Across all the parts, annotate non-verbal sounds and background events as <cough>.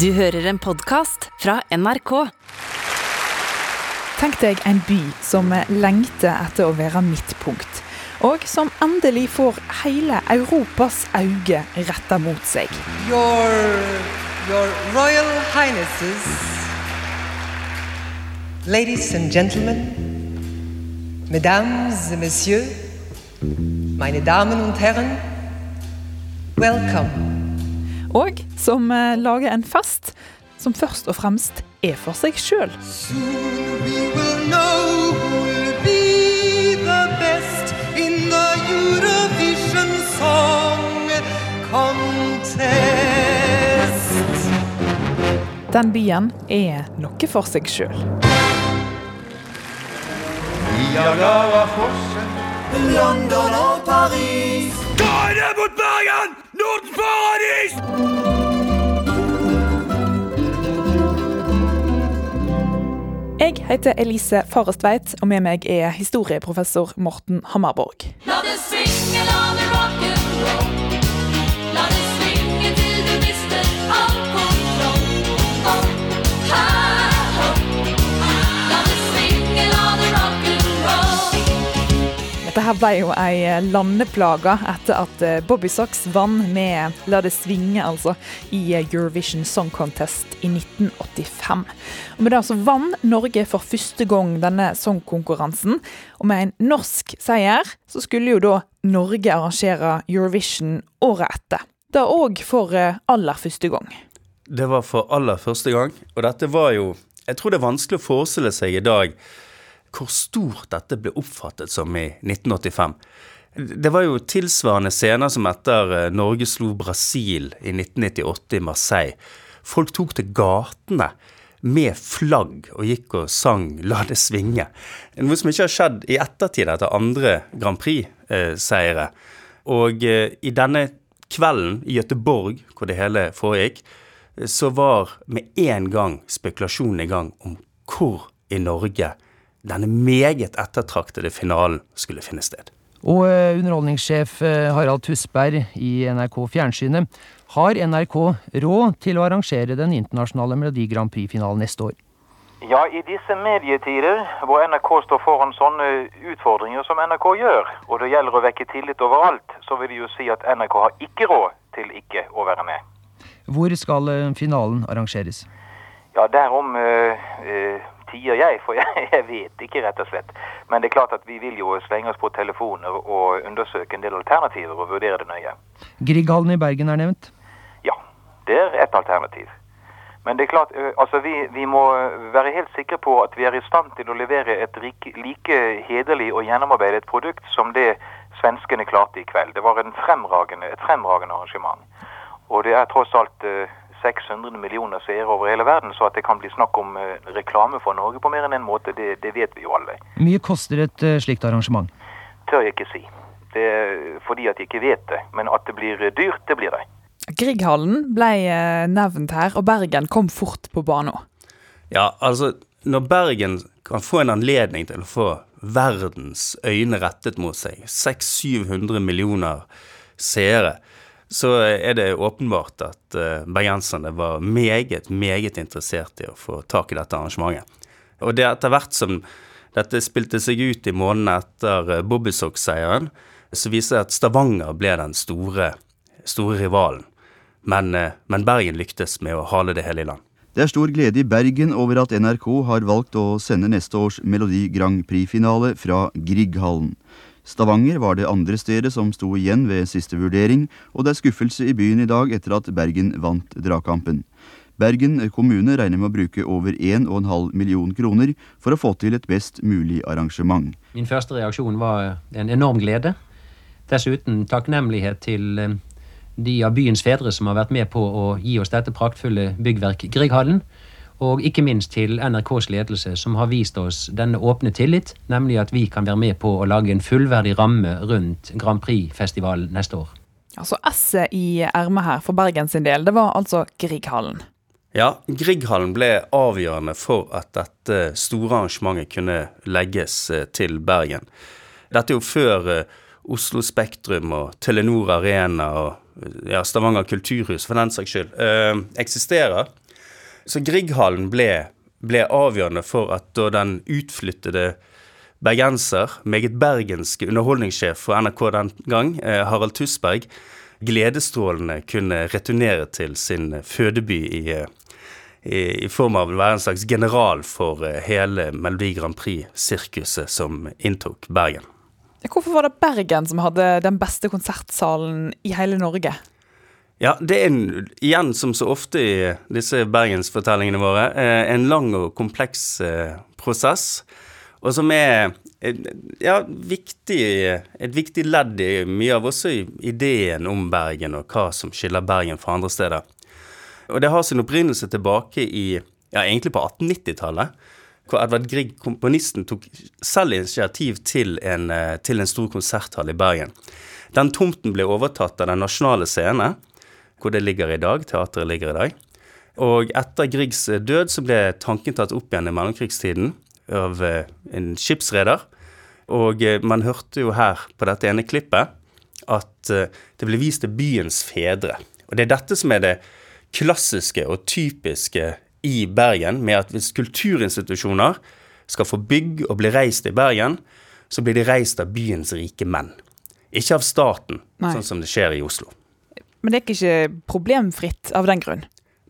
Du hører en podkast fra NRK. Tenk deg en by som lengter etter å være midtpunkt, og som endelig får hele Europas øyne retta mot seg. Your, your Royal Highnesses, ladies and gentlemen, mesdames et messieurs, meine Damen und Herren, welcome. Og som eh, lager en fest som først og fremst er for seg sjøl. Soon we will know who will be the best in the Eurovision Song Contest. Seg sjøl. Jeg heter Elise Farestveit, og med meg er historieprofessor Morten Hammerborg. La det svinge, la det rock Dette her ble jo ei landeplage etter at eh, Bobby Socks vant med La det svinge, altså, i Eurovision Song Contest i 1985. Og Med det så vant Norge for første gang denne sangkonkurransen. Og med en norsk seier så skulle jo da Norge arrangere Eurovision året etter. Da òg for eh, aller første gang. Det var for aller første gang, og dette var jo Jeg tror det er vanskelig å forestille seg i dag hvor stort dette ble oppfattet som i 1985. Det var jo tilsvarende scener som etter eh, Norge slo Brasil i 1998 i Marseille. Folk tok til gatene med flagg og gikk og sang 'La det svinge'. Noe som ikke har skjedd i ettertid etter andre Grand Prix-seire. Og eh, i denne kvelden i Gøteborg, hvor det hele foregikk, eh, så var med en gang spekulasjonen i gang om hvor i Norge denne meget ettertraktede finalen skulle finne sted. Og eh, underholdningssjef eh, Harald Tusberg i NRK Fjernsynet. Har NRK råd til å arrangere den internasjonale Melodi Grand Prix-finalen neste år? Ja, i disse medietider hvor NRK står foran sånne utfordringer som NRK gjør, og det gjelder å vekke tillit overalt, så vil det jo si at NRK har ikke råd til ikke å være med. Hvor skal eh, finalen arrangeres? Ja, derom eh, eh, tier jeg, for <laughs> jeg, jeg vet ikke, rett og slett. Men det er klart at vi vil jo slenge oss på telefoner og undersøke en del alternativer og vurdere det nøye. Grieghallen i Bergen er nevnt. Ja, det er ett alternativ. Men det er klart, altså vi, vi må være helt sikre på at vi er i stand til å levere et like hederlig og gjennomarbeidet produkt som det svenskene klarte i kveld. Det var en fremragende, et fremragende arrangement. Og det er tross alt 600 millioner seere over hele verden, så at det kan bli snakk om reklame for Norge på mer enn en måte, det, det vet vi jo alle. Mye koster et eh, slikt arrangement. Tør jeg ikke si. Det er fordi at jeg ikke vet det. Men at det blir dyrt, det blir det. Grieghallen ble eh, nevnt her, og Bergen kom fort på banen. Ja, altså, når Bergen kan få en anledning til å få verdens øyne rettet mot seg, 600-700 millioner seere, så er det åpenbart at uh, bergenserne var meget, meget interessert i å få tak i dette arrangementet. Og det etter hvert som dette spilte seg ut i månedene etter uh, Bobbysocks-seieren, så viser det at Stavanger ble den store, store rivalen. Men, uh, men Bergen lyktes med å hale det hele i land. Det er stor glede i Bergen over at NRK har valgt å sende neste års Melodi Grand Prix-finale fra Grieghallen. Stavanger var det andre stedet som sto igjen ved siste vurdering, og det er skuffelse i byen i dag etter at Bergen vant dragkampen. Bergen kommune regner med å bruke over 1,5 million kroner for å få til et best mulig arrangement. Min første reaksjon var en enorm glede. Dessuten takknemlighet til eh, de av byens fedre som har vært med på å gi oss dette praktfulle byggverk Grieghallen. Og ikke minst til NRKs ledelse, som har vist oss denne åpne tillit, nemlig at vi kan være med på å lage en fullverdig ramme rundt Grand Prix-festivalen neste år. Altså S-et i ermet her for Bergen sin del, det var altså Grieghallen. Ja, Grieghallen ble avgjørende for at dette store arrangementet kunne legges eh, til Bergen. Dette er jo før eh, Oslo Spektrum og Telenor Arena og ja, Stavanger kulturhus for den saks skyld eh, eksisterer. Så Grieghallen ble, ble avgjørende for at da den utflyttede bergenser, meget bergenske underholdningssjef for NRK den gang, eh, Harald Tusberg, gledesstrålende kunne returnere til sin fødeby i, eh, i, i form av å være en slags general for eh, hele Melodi Grand Prix-sirkuset som inntok Bergen. Hvorfor var det Bergen som hadde den beste konsertsalen i hele Norge? Ja, det er en, igjen, som så ofte i disse bergensfortellingene våre, eh, en lang og kompleks eh, prosess. Og som er ja, viktig, et viktig ledd i mye av også ideen om Bergen, og hva som skiller Bergen fra andre steder. Og det har sin opprinnelse tilbake i ja, egentlig på 1890-tallet. Hvor Edvard Grieg, komponisten, tok selv initiativ til en, eh, til en stor konserthall i Bergen. Den tomten ble overtatt av Den nasjonale scene, hvor det ligger i dag. Teatret ligger i dag. Og etter Griegs død så ble tanken tatt opp igjen i mellomkrigstiden av eh, en skipsreder. Og eh, man hørte jo her på dette ene klippet at eh, det ble vist til byens fedre. Og det er dette som er det klassiske og typiske i Bergen, med at hvis kulturinstitusjoner skal få bygg og bli reist i Bergen, så blir de reist av byens rike menn. Ikke av staten, Nei. sånn som det skjer i Oslo. Men det er ikke problemfritt av den grunn.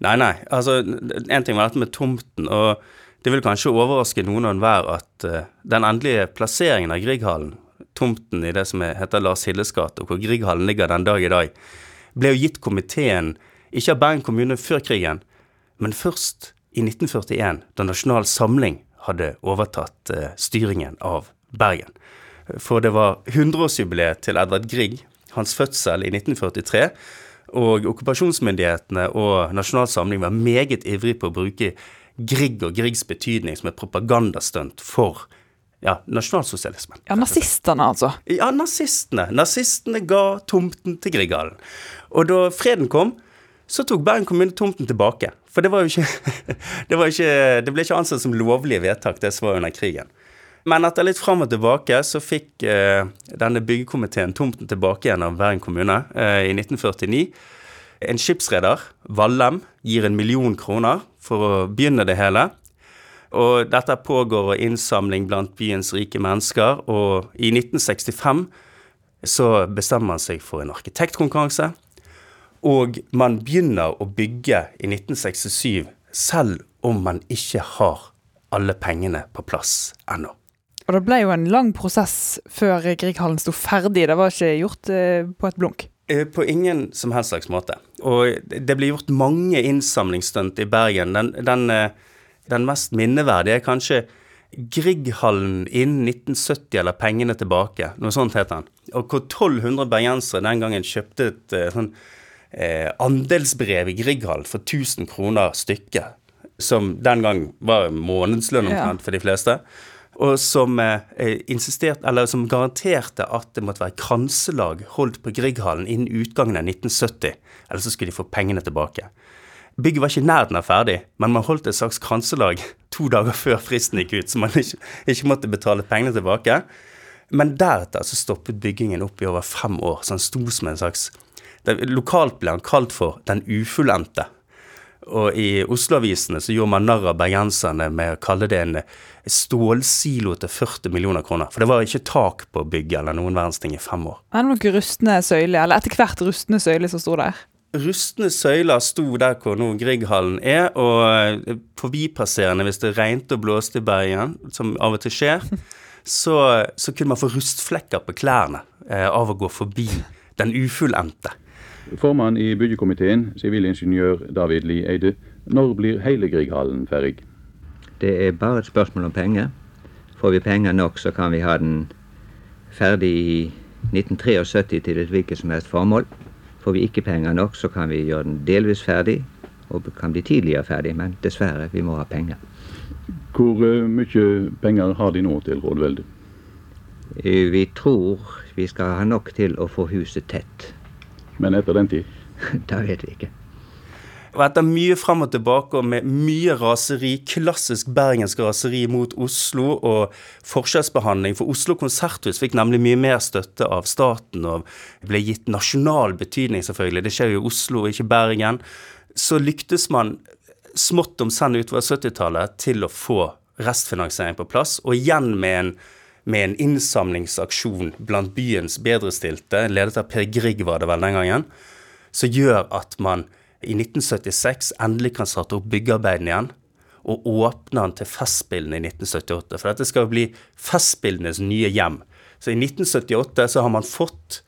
Nei, nei. Altså, en ting var dette med tomten, og det vil kanskje overraske noen og enhver at uh, den endelige plasseringen av Grieghallen, tomten i det som er, heter Lars Hilles gate, og hvor Grieghallen ligger den dag i dag, ble jo gitt komiteen, ikke av Bergen kommune før krigen, men først i 1941, da Nasjonal Samling hadde overtatt uh, styringen av Bergen. For det var 100-årsjubileet til Edvard Grieg, hans fødsel i 1943, og okkupasjonsmyndighetene og Nasjonal Samling var meget ivrig på å bruke Grieg og Griegs betydning som et propagandastunt for ja, nasjonalsosialismen. Ja, nazistene, altså. Ja, nazistene. Nazistene ga tomten til Grieghallen. Og da freden kom, så tok Bergen kommune tomten tilbake. For det var jo ikke <laughs> Det, var ikke, det ble ikke ansett som lovlige vedtak, det som var under krigen. Men etter litt fram og tilbake så fikk eh, denne byggekomiteen tomten tilbake igjen av Bergen kommune eh, i 1949. En skipsreder, Vallem, gir en million kroner for å begynne det hele. Og dette pågår innsamling blant byens rike mennesker, og i 1965 så bestemmer man seg for en arkitektkonkurranse. Og man begynner å bygge i 1967, selv om man ikke har alle pengene på plass ennå. Og det ble jo en lang prosess før Grieghallen sto ferdig. Det var ikke gjort eh, på et blunk. Eh, På ingen som helst slags måte. Og det ble gjort mange innsamlingsstunt i Bergen. Den, den, eh, den mest minneverdige er kanskje Grieghallen innen 1970, eller Pengene tilbake. Noe sånt heter den. Og hvor 1200 bergensere den gangen kjøpte et eh, sånn eh, andelsbrev i Grieghallen for 1000 kroner stykket. Som den gang var månedslønn omtrent for de fleste. Og som eh, eller som garanterte at det måtte være kranselag holdt på Grieghallen innen utgangen av 1970. eller så skulle de få pengene tilbake. Bygget var ikke i nærheten av ferdig, men man holdt et slags kranselag to dager før fristen gikk ut, så man ikke, ikke måtte betale pengene tilbake. Men deretter så stoppet byggingen opp i over fem år, så han sto som en slags Lokalt ble han kalt for Den ufullendte. Og i Oslo-avisene så gjorde man narr av bergenserne med å kalle det en stålsilo til 40 millioner kroner. For det var ikke tak på bygget eller noen verdens ting i fem år. Det er noen rustne søyler, eller etter hvert rustne søyler som sto der. Rustne søyler sto der hvor nå Grieghallen er, og eh, forbipasserende hvis det regnet og blåste i Bergen, som av og til skjer, <laughs> så, så kunne man få rustflekker på klærne eh, av å gå forbi den ufullendte. Formann i byggekomiteen, sivilingeniør David Lie Eide. Når blir hele Grieghallen ferdig? Det er bare et spørsmål om penger. Får vi penger nok, så kan vi ha den ferdig i 1973 til et hvilket som helst formål. Får vi ikke penger nok, så kan vi gjøre den delvis ferdig, og kan bli tidligere ferdig. Men dessverre, vi må ha penger. Hvor eh, mye penger har de nå til rådveldet? Eh, Vi tror vi skal ha nok til å få huset tett. Men etter den tid? <laughs> Da vet vi ikke. Og etter mye frem og tilbake og med mye raseri, klassisk bergensk raseri mot Oslo og forskjellsbehandling, for Oslo konserthus fikk nemlig mye mer støtte av staten og ble gitt nasjonal betydning, selvfølgelig. Det skjer jo i Oslo, ikke Bergen. Så lyktes man smått om senn utover 70-tallet til å få restfinansiering på plass, og igjen med en, med en innsamlingsaksjon blant byens bedrestilte, ledet av Per Grieg var det vel den gangen, som gjør at man i 1976 endelig kan starte opp byggearbeidene igjen, og åpne den til Festspillene i 1978. For dette skal jo bli Festspillenes nye hjem. Så i 1978 så har man fått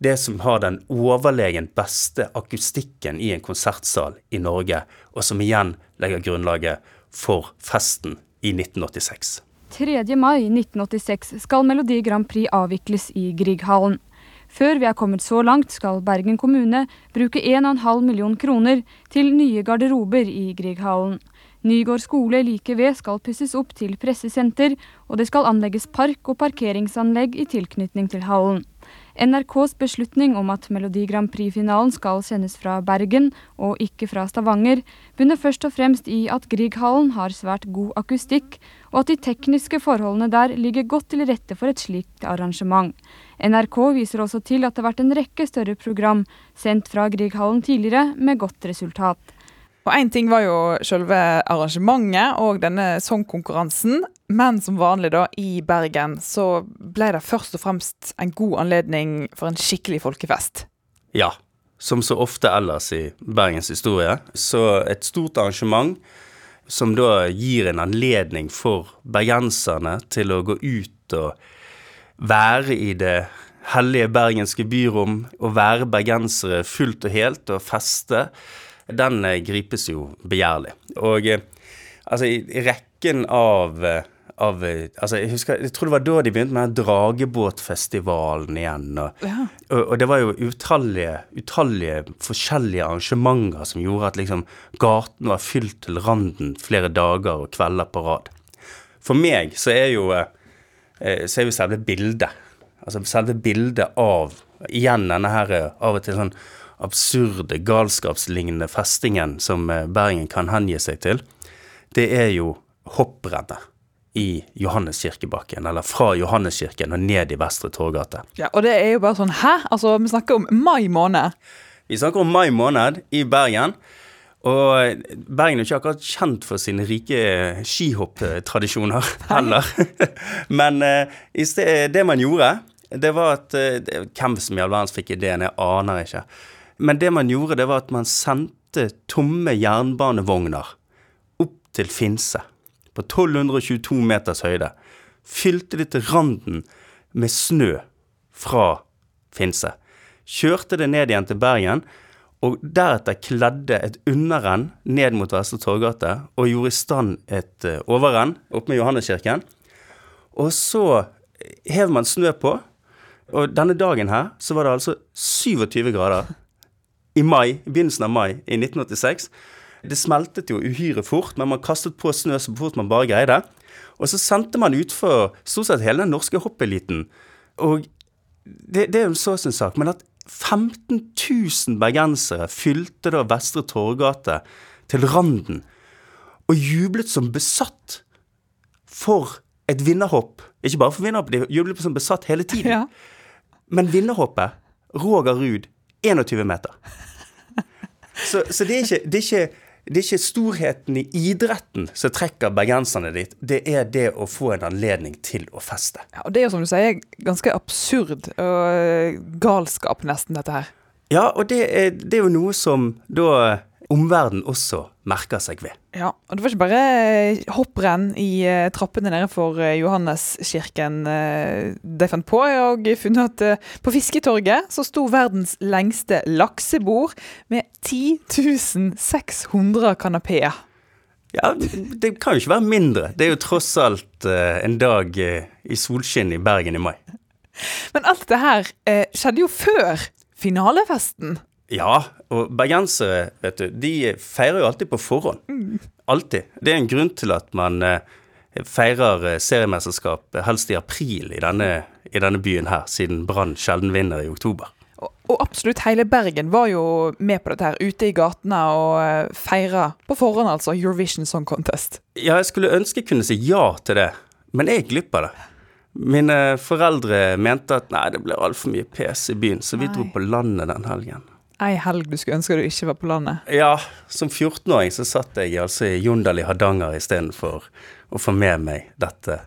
det som har den overlegen beste akustikken i en konsertsal i Norge, og som igjen legger grunnlaget for festen i 1986. 3. mai 1986 skal Melodi Grand Prix avvikles i Grieghallen. Før vi er kommet så langt, skal Bergen kommune bruke 1,5 million kroner til nye garderober i Grieghallen. Nygård skole like ved skal pusses opp til pressesenter, og det skal anlegges park og parkeringsanlegg i tilknytning til hallen. NRKs beslutning om at Melodi Grand Prix-finalen skal sendes fra Bergen og ikke fra Stavanger, bunner først og fremst i at Grieghallen har svært god akustikk, og at de tekniske forholdene der ligger godt til rette for et slikt arrangement. NRK viser også til at det har vært en rekke større program sendt fra Grieghallen tidligere, med godt resultat. Og Én ting var jo selve arrangementet og denne sangkonkurransen, men som vanlig da i Bergen så ble det først og fremst en god anledning for en skikkelig folkefest. Ja, som så ofte ellers i Bergens historie. Så et stort arrangement som da gir en anledning for bergenserne til å gå ut og være i det hellige bergenske byrom, og være bergensere fullt og helt og feste, den eh, gripes jo begjærlig. Og eh, altså, i, rekken av eh, av, altså jeg, husker, jeg tror det var da de begynte med den Dragebåtfestivalen igjen. Og, Ja. og, og det var jo utallige, utallige forskjellige arrangementer som gjorde at liksom gaten var fylt til randen flere dager og kvelder på rad. For meg så er jo, eh, så er jo selve bildet, altså selve bildet av igjen denne her eh, av og til sånn absurde, galskapslignende festingen som eh, Bergen kan hengi seg til, det er jo hopprennet i Johanneskirkebakken, eller fra Johanneskirken og ned i Vestre Torgate. Ja, Og det er jo bare sånn Hæ? Altså, vi snakker om mai måned. Vi snakker om mai måned i Bergen. Og Bergen er ikke akkurat kjent for sine rike skihopptradisjoner heller. <laughs> Men eh, sted, det man gjorde, det var at eh, Hvem som i all verden fikk ideen, jeg aner ikke. Men det man gjorde, det var at man sendte tomme jernbanevogner opp til Finse på 1222 meters høyde. Fylte det til randen med snø fra Finse. Kjørte det ned igjen til Bergen, og deretter kledde et underrenn ned mot Vestre Torgate og gjorde i stand et eh, overrenn opp med Johanneskirken. Og så hev man snø på, og denne dagen her så var det altså 27 grader i mai, begynnelsen av mai i 1986. Det smeltet jo uhyre fort, men man kastet på snø så fort man bare greide. Og så sendte man utfor stort sett hele den norske hoppeliten. Og det, det er jo så sin sak, men at 15 000 bergensere fylte da Vestre Torgate til randen og jublet som besatt for et vinnerhopp. Ikke bare for vinnerhopp, de jublet som besatt hele tiden. Ja. Men vinnerhoppet, Roger Ruud, 21 meter. Så, så det, er ikke, det, er ikke, det er ikke storheten i idretten som trekker bergenserne dit. Det er det å få en anledning til å feste. Ja, og det er jo som du sier, ganske absurd og eh, galskap, nesten, dette her. Ja, og det er, det er jo noe som da omverdenen også merker seg ved. Ja, og det var ikke bare eh, hopprenn i eh, trappene nede for eh, Johanneskirken de fant på. Jeg har funnet at på Fisketorget så sto verdens lengste laksebord med 10 600 kanapeer. Ja, det kan jo ikke være mindre. Det er jo tross alt en dag i solskinn i Bergen i mai. Men alt det her skjedde jo før finalefesten. Ja, og bergensere, vet du, de feirer jo alltid på forhånd. Alltid. Det er en grunn til at man eh, feirer eh, seriemesterskap helst i april i denne, i denne byen her, siden Brann sjelden vinner i oktober. Og, og absolutt hele Bergen var jo med på dette her, ute i gatene og eh, feira på forhånd, altså, Eurovision Song Contest. Ja, jeg skulle ønske jeg kunne si ja til det, men jeg gikk glipp av det. Mine foreldre mente at nei, det ble altfor mye pes i byen, så vi Nei. dro på landet den helgen. Ei helg du skulle ønske du ikke var på landet? Ja, som 14-åring så satt jeg altså i Jondal i Hardanger istedenfor å få med meg dette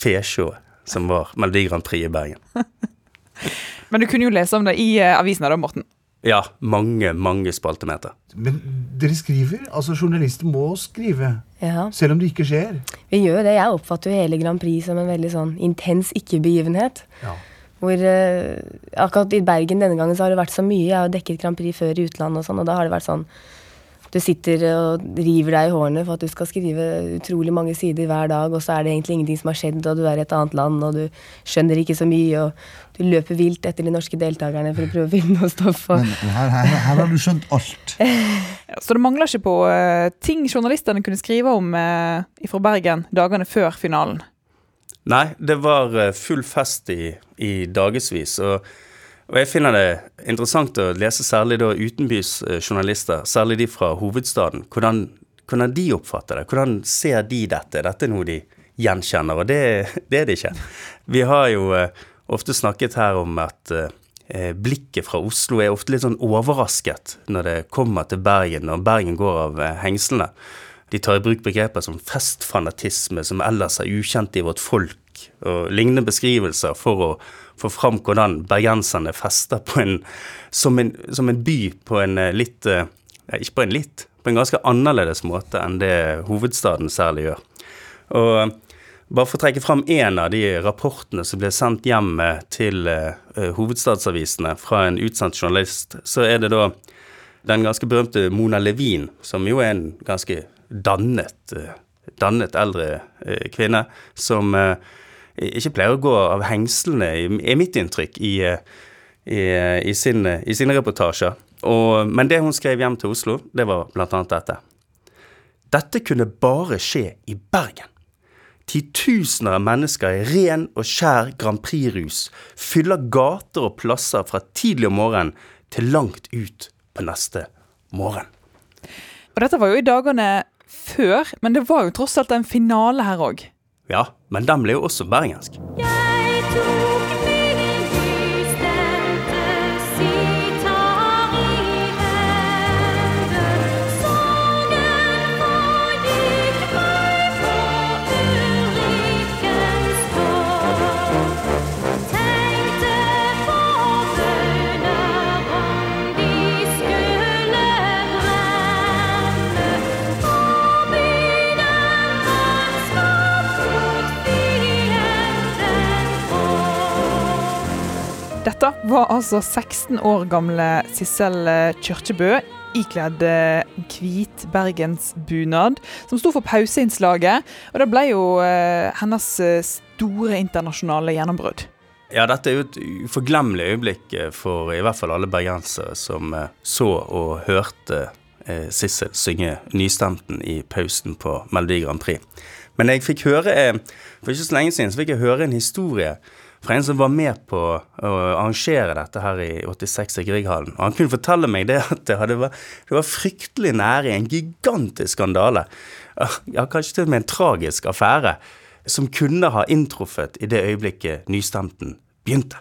fesjået som var Melodi Grand Prix i Bergen. <laughs> Men du kunne jo lese om det i eh, avisen da, Morten. Ja, mange, mange spaltemeter. Men dere skriver. Altså, journalister må skrive. Ja. Selv om det ikke skjer. Vi gjør det. Jeg oppfatter jo hele Grand Prix som en veldig sånn intens ikke-begivenhet. Ja. Hvor eh, Akkurat i Bergen denne gangen så har det vært så mye. Jeg har jo dekket Grand Prix før i utlandet og sånn, og da har det vært sånn Du sitter og river deg i hårene for at du skal skrive utrolig mange sider hver dag, og så er det egentlig ingenting som har skjedd, og du er i et annet land, og du skjønner ikke så mye, og du løper vilt etter de norske deltakerne for å prøve å finne noe stoff. Og, Men her, her, her har du skjønt alt. <laughs> Ja, Så det mangler ikke på uh, ting journalistene kunne skrive om uh, fra Bergen dagene før finalen. Nei, det var eh, full fest i, i dagevis. Og, og jeg finner det interessant å lese særlig da utenbys eh, særlig de fra hovedstaden, hvordan, hvordan de oppfatter det. Hvordan ser de dette? Dette er noe de gjenkjenner, og det, det er det ikke. Vi har jo eh, ofte snakket her om at blikket fra Oslo er ofte litt sånn overrasket når det kommer til Bergen, og Bergen går av hengslene. De tar i bruk begreper som festfanatisme, som ellers er ukjent i vårt folk, og lignende beskrivelser for å få fram hvordan bergenserne fester en, som, en, som en by på en eh, litt eh, Ikke på en litt, på en ganske annerledes måte enn det hovedstaden særlig gjør. Og eh, bare for å trekke fram én av de rapportene som ble sendt hjem til hovedstadsavisene fra en utsendt journalist, så er det da den ganske berømte Mona Levin, som jo er en ganske dannet, eh, dannet eldre eh, kvinne, som eh, ikke pleier å gå av hengslene, er mitt inntrykk, i, i, i, sine, i sine reportasjer. Og, men det hun skrev hjem til Oslo, det var annet dette. Dette kunne bare skje i Bergen. Titusener av mennesker i ren og skjær Grand Prix-rus fyller gater og plasser fra tidlig om morgenen til langt ut på neste morgen. Og dette var jo i dagene før, men det var jo tross alt en finale her òg. Ja, men den ble jo også bergensk. Dette var altså 16 år gamle Sissel eh, Kyrkjebø ikledd eh, hvit bergensbunad, som sto for pauseinnslaget. Og det ble jo eh, hennes eh, store internasjonale gjennombrudd. Ja, dette er jo et uforglemmelig øyeblikk for i hvert fall alle bergensere som så og hørte Sissel synge nystemten i pausen på Melodi Grand Prix. Men jeg fikk høre, for ikke så lenge siden, så fikk jeg høre en historie fra en som var med på å arrangere dette her i 86 i Grieghallen. Og han kunne fortelle meg det at det, hadde det var fryktelig nære en gigantisk skandale. Ja, kanskje til og med en tragisk affære som kunne ha inntruffet i det øyeblikket nystemten begynte.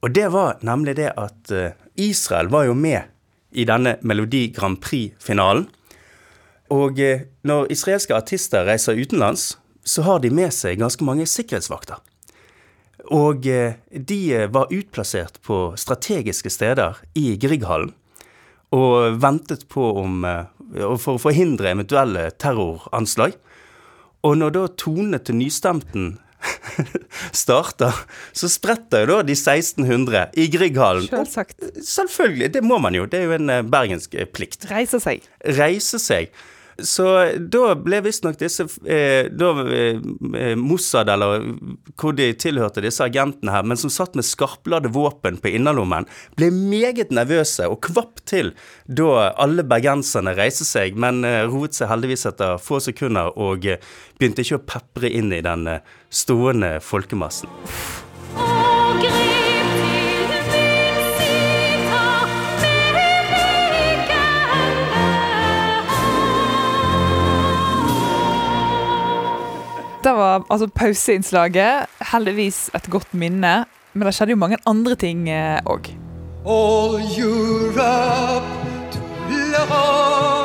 Og det var nemlig det at eh, Israel var jo med i denne Melodi Grand Prix-finalen. Og eh, når israelske artister reiser utenlands, så har de med seg ganske mange sikkerhetsvakter. Og eh, de eh, var utplassert på strategiske steder i Grieghallen og ventet på om eh, For å forhindre eventuelle terroranslag. Og når da tonene til nystemten <laughs> starter, så spretter jo da de 1600 i Grieghallen. Selvsagt. Selvfølgelig, det må man jo. Det er jo en bergensk plikt. Reise seg. Reise seg. Så da ble visstnok disse eh, da, eh, Mossad, eller hvor de tilhørte disse agentene her, men som satt med skarpladde våpen på innerlommen, ble meget nervøse og kvapp til da alle bergenserne reiste seg, men eh, roet seg heldigvis etter få sekunder og eh, begynte ikke å pepre inn i den eh, stående folkemassen. Det var altså pauseinnslaget. Heldigvis et godt minne. Men det skjedde jo mange andre ting òg. all Europe to l'Europe,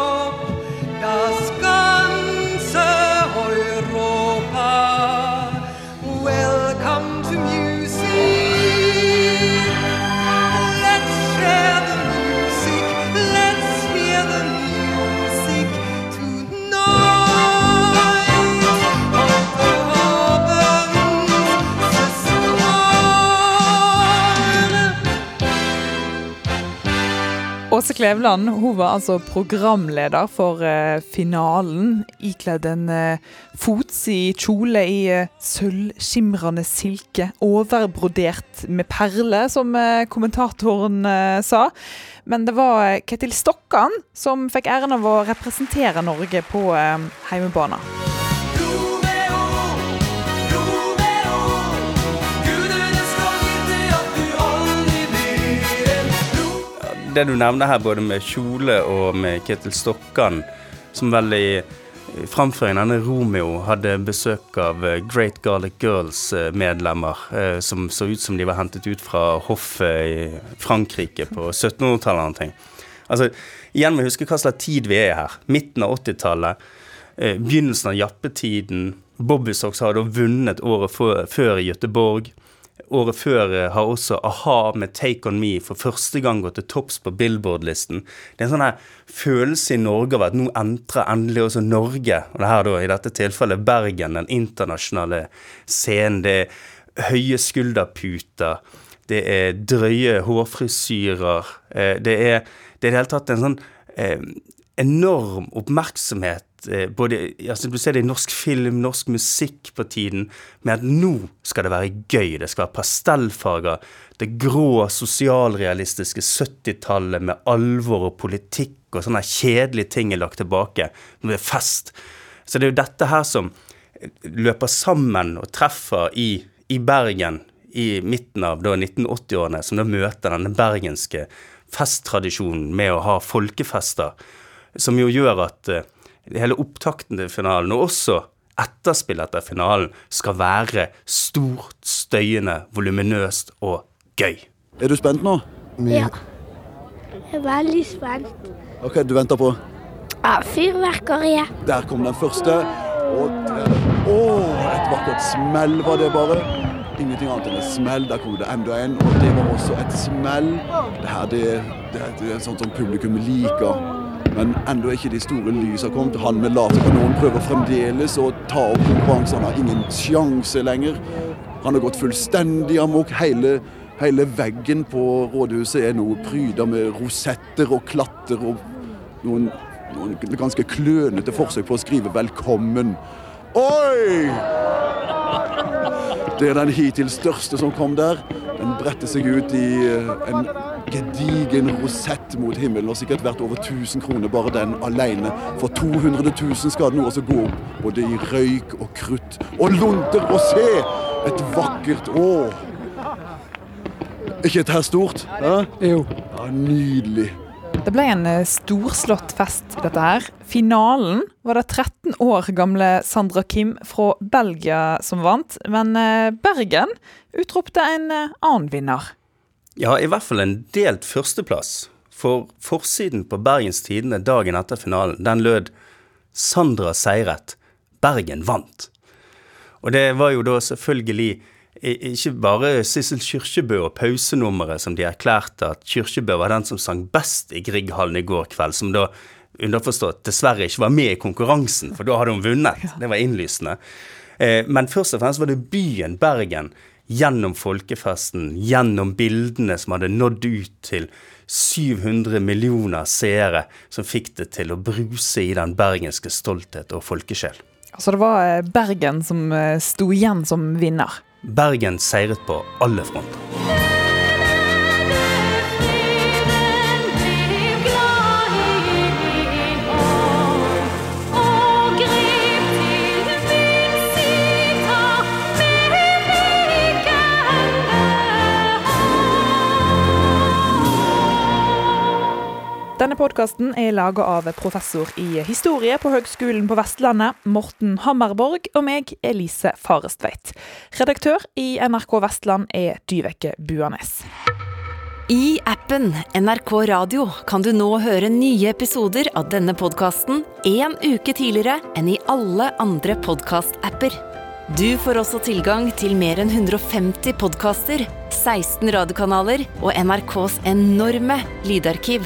Åse Kleveland hun var altså programleder for uh, finalen, ikledd en uh, fotsid kjole i uh, sølvskimrende silke, overbrodert med perler, som uh, kommentatoren eh, sa. Men det var eh, Ketil Stokkan som fikk æren av å representere Norge på uh, heimebane. Det du nevner her, både med kjole og med Ketil Stokkan, som vel i i framføringen denne Romeo hadde besøk av eh, Great Garlic Girls-medlemmer, eh, som så ut som de var hentet ut fra hoffet i Frankrike på 1700-tallet. eller ting. Altså, igjen må vi huske hva slags tid vi er her. Midten av 80-tallet. Eh, begynnelsen av jappetiden. Bobbysocks har da vunnet året før, i Göteborg. Året før eh, har også a-ha med Take On Me for første gang gått til topps på Billboard-listen. Det er en sånn her følelse i Norge av at nå entrer endelig også Norge, og det her da i dette tilfellet Bergen, den internasjonale scenen. Det er høye skulderputer, det er drøye hårfrisyrer, eh, det er det er i det hele tatt en sånn eh, enorm oppmerksomhet både, altså Du ser det i norsk film, norsk musikk på tiden, med at nå skal det være gøy. Det skal være pastellfarger. Det grå, sosialrealistiske 70-tallet med alvor og politikk og sånne kjedelige ting er lagt tilbake. Nå er det fest. Så det er jo dette her som løper sammen og treffer i, i Bergen i midten av 1980-årene, som da møter denne bergenske festtradisjonen med å ha folkefester, som jo gjør at eh, hele opptakten til finalen, og også etterspillet etter finalen, skal være stort, støyende, voluminøst og gøy. Er du spent nå? Ja. Jeg er veldig spent. Ok, du venter på. Ja, fyrverkeriet. Der kom den første. Og der. Å, et vakkert smell var det bare. Ingenting annet enn et smell. Der kom det enda en, og det var også et smell. Det her det, det, det er sånt som publikum liker. Men ennå er ikke de store lysa kommet. Han med laserkanonen prøver fremdeles å ta opp konkurransen. Han har ingen sjanse lenger. Han har gått fullstendig amok. Hele, hele veggen på rådhuset er nå pryda med rosetter og klatter og noen, noen ganske klønete forsøk på å skrive 'velkommen'. Oi! Det er den hittil største som kom der. Den bretter seg ut i eh, en gedigen rosett mot himmelen. Og sikkert verdt over 1000 kroner bare den alene. For 200 000 skal den også gå opp, både i røyk og krutt. Og lunter og se! Et vakkert år. ikke dette stort? Ja? Jo. Ja, nydelig. Det ble en eh, storslått fest, dette her. Finalen var det 13 år gamle Sandra Kim fra Belgia som vant, men eh, Bergen utropte en eh, annen vinner. Ja, i hvert fall en delt førsteplass. For forsiden på Bergens Tidende dagen etter finalen, den lød 'Sandra seiret. Bergen vant'. Og det var jo da selvfølgelig ikke bare Sissel Kyrkjebø og pausenummeret som de erklærte at Kyrkjebø var den som sang best i Grieghallen i går kveld, som da underforstått dessverre ikke var med i konkurransen, for da hadde hun vunnet. Det var innlysende. Eh, Men først og fremst var det byen Bergen, gjennom folkefesten, gjennom bildene som hadde nådd ut til 700 millioner seere, som fikk det til å bruse i den bergenske stolthet og folkesjel. Altså det var eh, Bergen som eh, sto igjen som vinner. Bergen seiret på alle fronter. Denne podkasten er laga av professor i historie på Høgskolen på Vestlandet, Morten Hammerborg, og meg, Elise Farestveit. Redaktør i NRK Vestland er Dyveke Buanes. I appen NRK Radio kan du nå høre nye episoder av denne podkasten en uke tidligere enn i alle andre podkast-apper. Du får også tilgang til mer enn 150 podkaster, 16 radiokanaler og NRKs enorme lydarkiv.